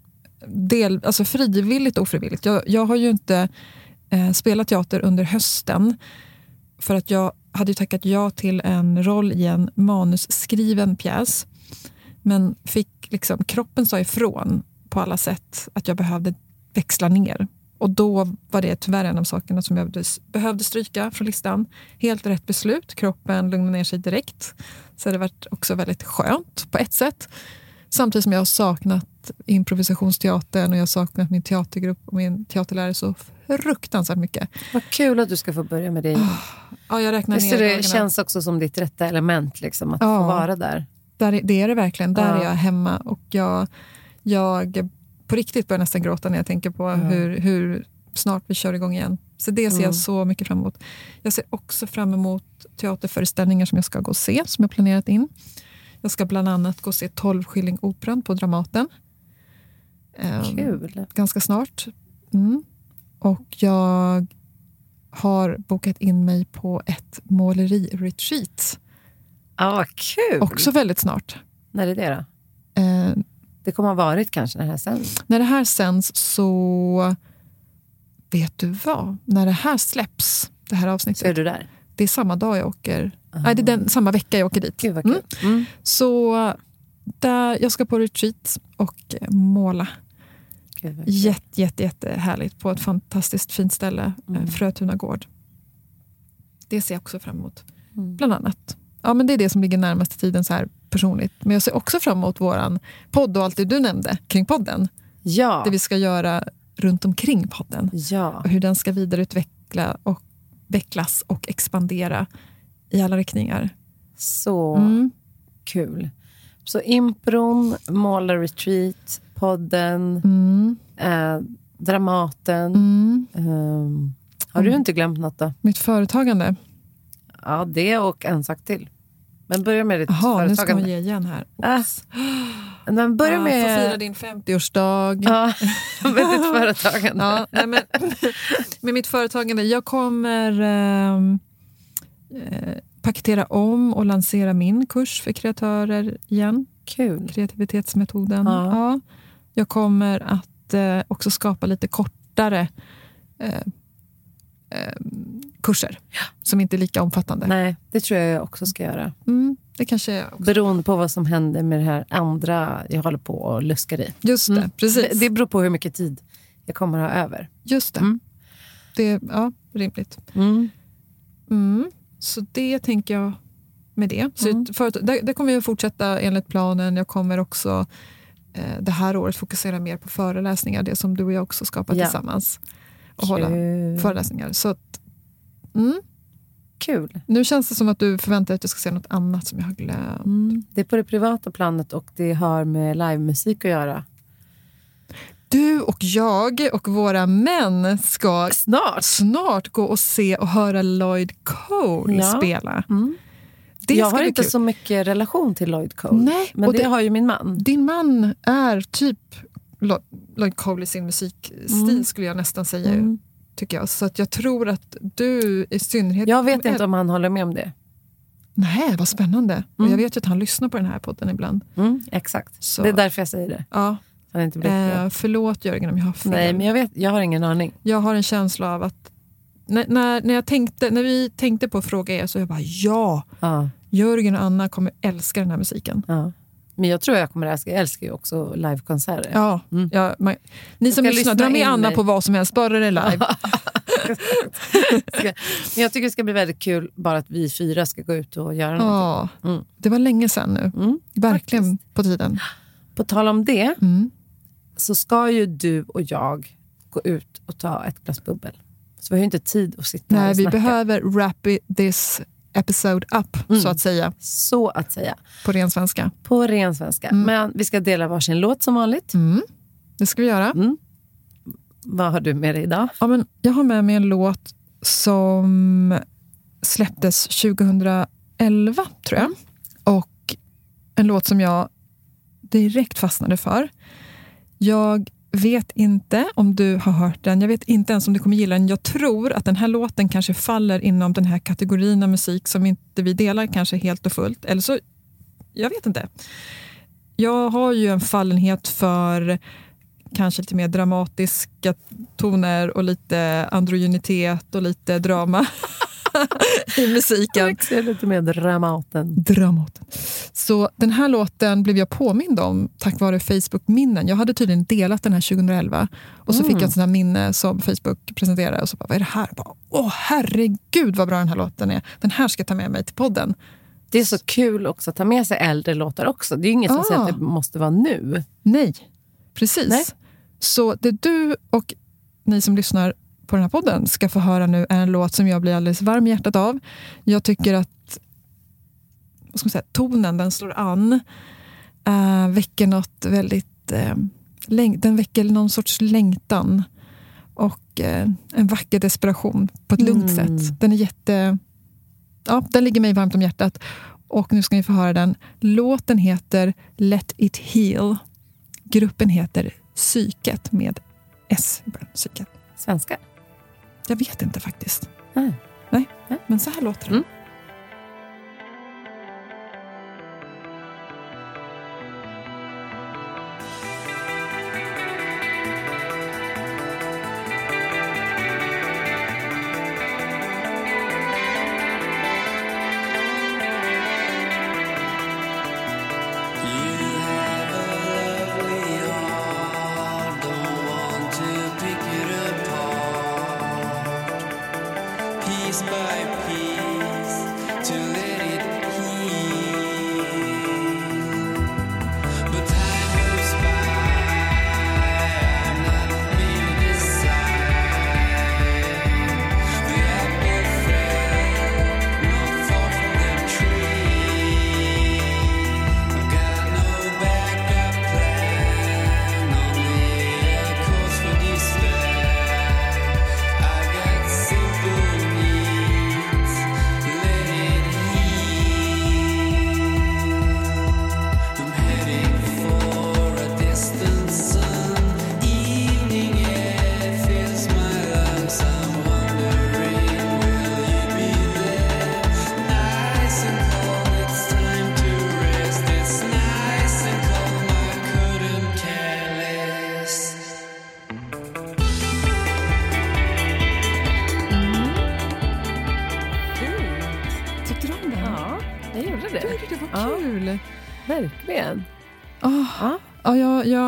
Del, alltså frivilligt och ofrivilligt. Jag, jag har ju inte eh, spelat teater under hösten för att jag hade ju tackat ja till en roll i en manusskriven pjäs men fick liksom, kroppen sa ifrån på alla sätt att jag behövde växla ner. Och då var det tyvärr en av sakerna som jag behövde, stryka från listan. Helt rätt beslut. Kroppen lugnade ner sig direkt. Så det varit också väldigt skönt på ett sätt. Samtidigt som jag har saknat improvisationsteatern och jag har saknat min teatergrupp och min teaterlärare så fruktansvärt mycket. Vad kul att du ska få börja med det. Ja, jag räknar Visst ner det dagarna. känns också som ditt rätta element, liksom, att Ja. få vara där. Där, är- det är det verkligen. Där Ja. är jag hemma. Och jag, jag på riktigt börjar nästan gråta när jag tänker på hur, hur snart vi kör igång igen. Så det ser Mm. jag så mycket fram emot. Jag ser också fram emot teaterföreställningar som jag ska gå och se, som jag planerat in. Jag ska bland annat gå och se 12 skilling operan på Dramaten. Ehm, Kul. ganska snart. Mm. Och jag har bokat in mig på ett måleri-retreat. Ja, vad kul. Också väldigt snart. När är det då? Eh, Det kommer ha varit kanske när det här sänds. När det här sänds så... Vet du vad? När det här släpps, det här Så är avsnittet, du där. det är samma dag jag åker... Nej, det är den, samma vecka jag åker dit. Gud. Mm. Mm. Så där, jag ska på retreat och eh, måla. Gud. Jätte, jätte, jätte härligt på ett fantastiskt fint ställe, Mm. mm. Frötuna gård. Det ser jag också fram emot. Mm. Bland annat. Ja, men det är det som ligger närmast i tiden så här personligt. Men jag ser också fram emot vår podd och allt det du nämnde kring podden. Ja. Det vi ska göra runt omkring podden. ja. Och hur den ska vidareutveckla och vecklas och expandera i alla riktningar. Så Mm. kul. Så impron, målarretreat, podden, Mm. eh, Dramaten. Mm. Ehm, har du Mm. inte glömt något då? Mitt företagande. Ja, det och en sak till. Men börja med ditt Jaha, nu ska företagande. hon ge igen här. Ah, Men börja Ja, Få fira med, din 50-årsdag. ja, med ditt företagande. Ja, nej, men, med mitt företagande, jag kommer ehm, eh, paketera om och lansera min kurs för kreatörer igen. Kul. Kreativitetsmetoden. Ja. Ja. Jag kommer att eh, också skapa lite kortare eh, eh, kurser som inte är lika omfattande. Nej, det tror jag jag också ska göra. Mm, det kanske är också. Beroende på vad som händer med det här andra jag håller på och luskar i. Just det, precis. Det, det beror på hur mycket tid jag kommer ha över. Just det. Mm. Det är ja, rimligt. Mm. Så det tänker jag med det. Så Mm. det, det kommer jag fortsätta enligt planen. Jag kommer också eh, det här året fokusera mer på föreläsningar, det som du och jag också skapat Ja. tillsammans. Och hålla föreläsningar. Så mm, Kul. nu känns det som att du förväntar dig att jag ska säga något annat som jag har glömt. Mm. Det är på det privata planet och det har med livemusik att göra. Du och jag och våra män ska Snart! snart gå och se och höra Lloyd Cole Ja. spela. Mm. Jag har inte kul. så mycket relation till Lloyd Cole. Nej, men det, det- har ju min man. Din man är typ Lo- Lloyd Cole i sin musikstil Mm. skulle jag nästan säga. Mm. Tycker jag. Så att jag tror att du i synnerhet... Jag vet inte om han håller med om det. Nej, vad spännande. Och Mm. jag vet ju att han lyssnar på den här podden ibland. Mm, exakt. Så, Det är därför jag säger det. ja, han inte blir eh, förlåt Jörgen om jag har fel. Nej, men jag, vet, jag har ingen aning. Jag har en känsla av att när, när, när, jag tänkte, när vi tänkte på att fråga er så jag bara ja, Ja, Jörgen och Anna kommer älska den här musiken. ja. Men jag tror jag kommer älska, jag älskar ju också livekonserter. Ja, Mm. ja, man, ni som lyssnar, lyssna dra med Anna på vad som helst, bara det är live. Men jag tycker det ska bli väldigt kul bara att vi fyra ska gå ut och göra något. Ja, Mm. Det var länge sedan nu. Mm. Verkligen på tiden. På tal om det Mm. så ska ju du och jag gå ut och ta ett glas bubbel. Så vi har ju inte tid att sitta här Nej, och vi snacka. behöver wrap it, this episode up, Mm. så att säga, Så att säga. på ren svenska. På ren svenska. Men vi ska dela varsin låt som vanligt. Mm. Det ska vi göra. Mm. Vad har du med dig idag? Ja, men jag har med mig en låt som släpptes 2011, tror jag. Och en låt som jag direkt fastnade för. Jag vet inte om du har hört den. Jag vet inte ens om du kommer gilla den. Jag tror att den här låten kanske faller inom den här kategorin av musik som inte vi delar kanske helt och fullt. Eller så, jag vet inte. Jag har ju en fallenhet för kanske lite mer dramatiska toner och lite androgynitet och lite drama i musiken. Växer lite med Dramaten. Dramat. Så den här låten blev jag påmind om tack vare Facebook-minnen. Jag hade tydligen delat den här 2011 och så fick jag ett sånt här minne som Facebook presenterade och så bara, vad är det här? Jag Bara, Åh herregud vad bra den här låten är. Den här ska jag ta med mig till podden. Det är så kul också att ta med sig äldre låtar också. Det är inget som Ah. säger att det måste vara nu. Nej, precis. Nej. Så det du och ni som lyssnar på den här podden ska få höra nu är en låt som jag blir alldeles varm i hjärtat av. Jag tycker att vad ska man säga, tonen den slår an, äh, väcker något väldigt... Äh, den väcker någon sorts längtan och äh, en vacker desperation på ett lugnt Mm. sätt. Den är jätte... Ja, den ligger mig varmt om hjärtat. Och nu ska ni få höra den. Låten heter Let it heal. Gruppen heter Psyket med S. i början. Psyket. Svenska. Jag vet inte faktiskt. Nej. Nej, men så här låter den. Mm.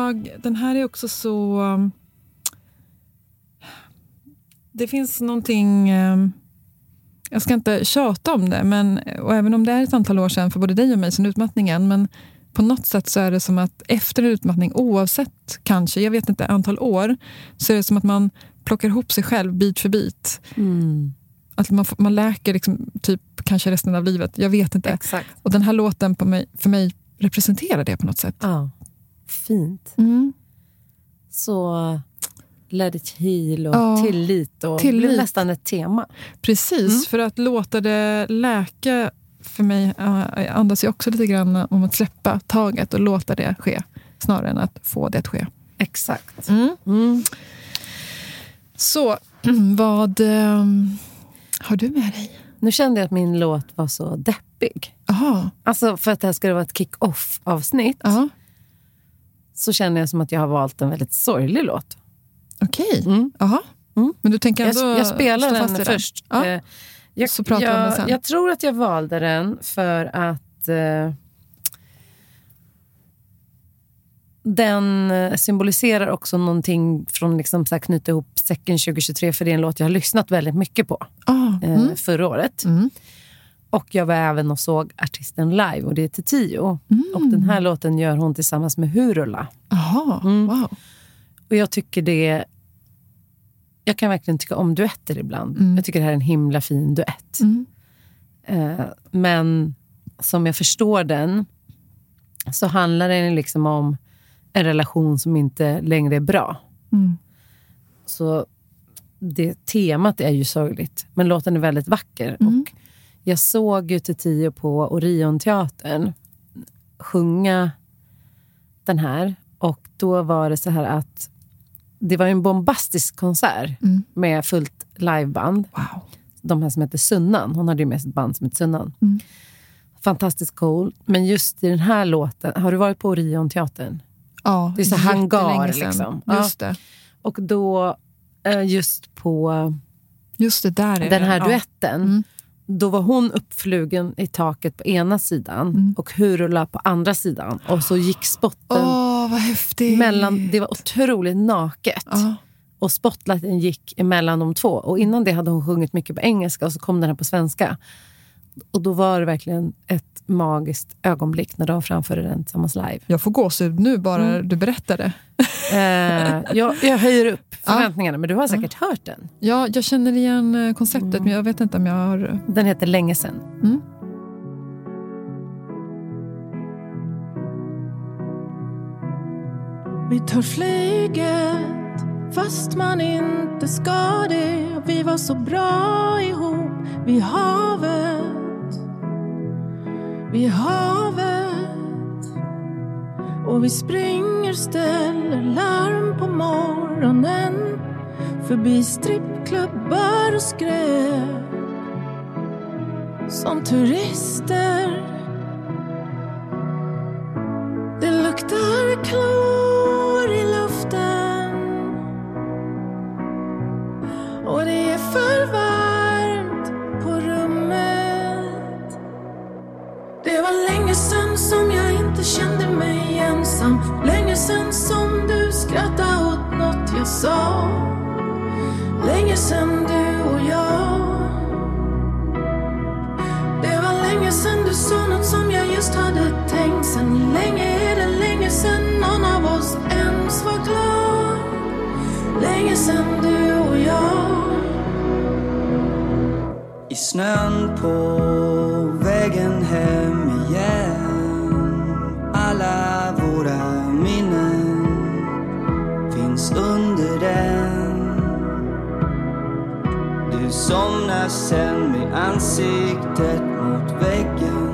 Jag, den här är också så... um, Det finns någonting... um, Jag ska inte tjata om det, men, och även om det är ett antal år sedan för både dig och mig, sen utmattningen, men på något sätt så är det som att efter en utmattning, oavsett kanske, jag vet inte, antal år, så är det som att man plockar ihop sig själv bit för bit. Mm. Att man, man läker liksom, typ kanske resten av livet. Jag vet inte. Exakt. Och den här låten på mig, för mig representerar det på något sätt. Ja. Fint. Mm. Så let it heal och Ja, tillit. Och tillit. Det blev nästan ett tema. Precis, Mm. för att låta det läka för mig uh, andas ju också lite grann om att släppa taget och låta det ske snarare än att få det att ske. Exakt. Mm. Mm. Så, vad ehm, har du med dig? Nu kände jag att min låt var så deppig. Jaha, Alltså för att det här skulle vara ett kick-off-avsnitt så känner jag som att jag har valt en väldigt sorglig låt. okej. Mm. Jaha. Mm. Men du tänker Jag, ändå jag spelar stå fast den först. Ja. Eh, Jag, Så pratar om den jag, sen. jag tror att jag valde den för att eh, den eh, symboliserar också någonting från liksom så här knyta ihop säcken 2023 för det är en låt jag har lyssnat väldigt mycket på Ah, eh, mm. förra året. Mm. Och jag var även och såg artisten live och det är Tio. Mm. Och den här låten gör hon tillsammans med Hurula. Jaha, Mm. wow. Och jag tycker det... Jag kan verkligen tycka om duetter ibland. Mm. Jag tycker det här är en himla fin duett. Mm. Eh, men som jag förstår den så handlar den liksom om en relation som inte längre är bra. Mm. Så det temat är ju sorgligt, men låten är väldigt vacker. Mm. Och jag såg ju Tio på Orionteatern sjunga den här. Och då var det så här att det var en bombastisk konsert Mm. med fullt liveband. Wow. De här som heter Sunnan. Hon hade ju med sig ett band som heter Sunnan. Mm. Fantastiskt cool. Men just i den här låten, har du varit på Orionteatern? Ja, Det är så hangar, liksom. Ja. Just det. Och då, eh, just på Just det, där är den här det. duetten, Mm. Då var hon uppflugen i taket på ena sidan Mm. och Hurula på andra sidan. Och så gick spotten häftigt. mellan, det var otroligt naket. Ja. Och spotlighten gick emellan de två. Och innan det hade hon sjungit mycket på engelska och så kom den här på svenska. Och då var det verkligen ett magiskt ögonblick när de framförde den tillsammans live. Jag får gåshud nu bara Mm. du berättar det. Eh, jag, jag höjer upp förväntningarna, men du har säkert hört den. Ja, jag känner igen eh, konceptet, Mm. men jag vet inte om jag har... Den heter Länge sen. Mm. Vi tar flyget fast man inte ska det. Vi var så bra ihop vid havet. Vid havet. Och vi springer, ställer larm på morgonen. Förbi strippklubbar och skräp. Som turister. Det luktar klor kände mig ensam. Länge sen som du skrattade åt något jag sa. Länge sen du och jag. Det var länge sen du sa något som jag just hade tänkt Sen länge är det länge sen någon av oss ens var klar Länge sen du och jag I snön på vägen Du somnar sen med ansiktet mot väggen.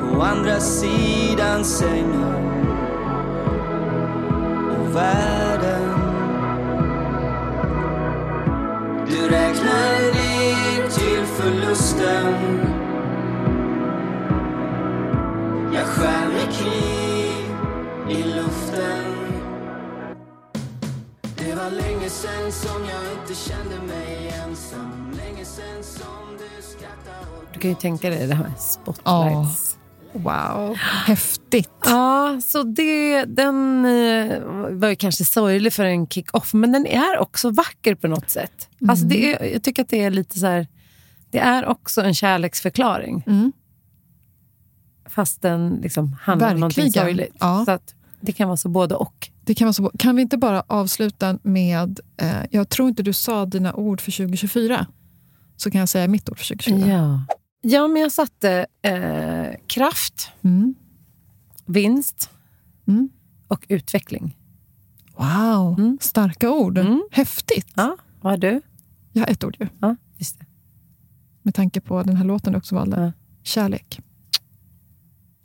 På andra sidan sängen. Och världen. Du räknar ner till förlusten. Var länge sen som jag inte kände mig ensam Länge sen som du skrattade åt Du kan ju tänka dig det här med spotlights. Wow, häftigt. Ja, så det, den eh, var ju kanske sorglig för en kick-off, men den är också vacker på något sätt. Alltså det är, jag tycker att det är lite så här, det är också en kärleksförklaring. Mm. Fast den liksom handlar om någonting Verkligen. sorgligt. Ja. Så att det kan vara så både och. Det kan, vara så, kan vi inte bara avsluta med, eh, jag tror inte du sa dina ord för 2024, så kan jag säga mitt ord för 2024. Ja. ja, men jag satte eh, kraft, Mm. vinst Mm. och utveckling. Wow, Mm. starka ord. Mm. Häftigt. Ja, vad har du? Jag har ett ord ju, Ja, just det. med tanke på den här låten du också valde. Ja. Kärlek.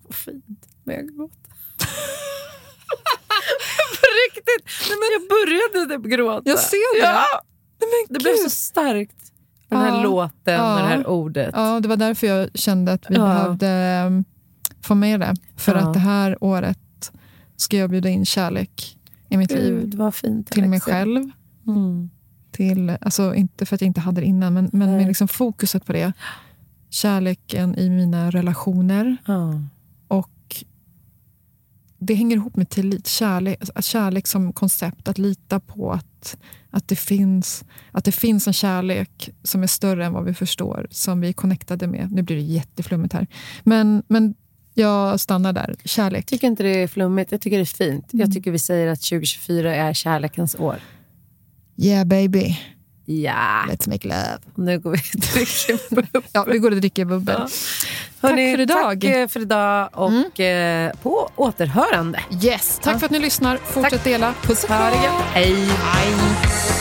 Vad fint. Men jag gråter. Riktigt. Nej, men jag började typ gråta. Jag ser det. Ja, Nej, men det blev så starkt. Den här Ja. låten Ja. och det här ordet. Ja, det var därför jag kände att vi Ja. behövde um, få med det. För att det här året ska jag bjuda in kärlek i mitt liv. Gud, vad fint. Till mig själv. Mm. Till, alltså inte för att jag inte hade det innan, men, men med liksom fokuset på det. Kärleken i mina relationer. Ja. Det hänger ihop med tillit. Kärlek, att kärlek som koncept, att lita på att, att, det finns, att det finns en kärlek som är större än vad vi förstår, som vi är connectade med. Nu blir det jätteflummigt här. Men, men jag stannar där. Kärlek. Jag tycker inte det är flummigt, jag tycker det är fint. Mm. Jag tycker vi säger att 2024 är kärlekens år. Yeah baby, Ja, let's make love. nu går vi och dricker bubbel. Ja, vi går och dricker bubbel. Ja. Tack Hörrni, för idag. Tack eh, för idag och eh, på återhörande. Yes, tack Ja. för att ni lyssnar. Fortsätt Tack. dela. Puss och kram. Hej. Hej.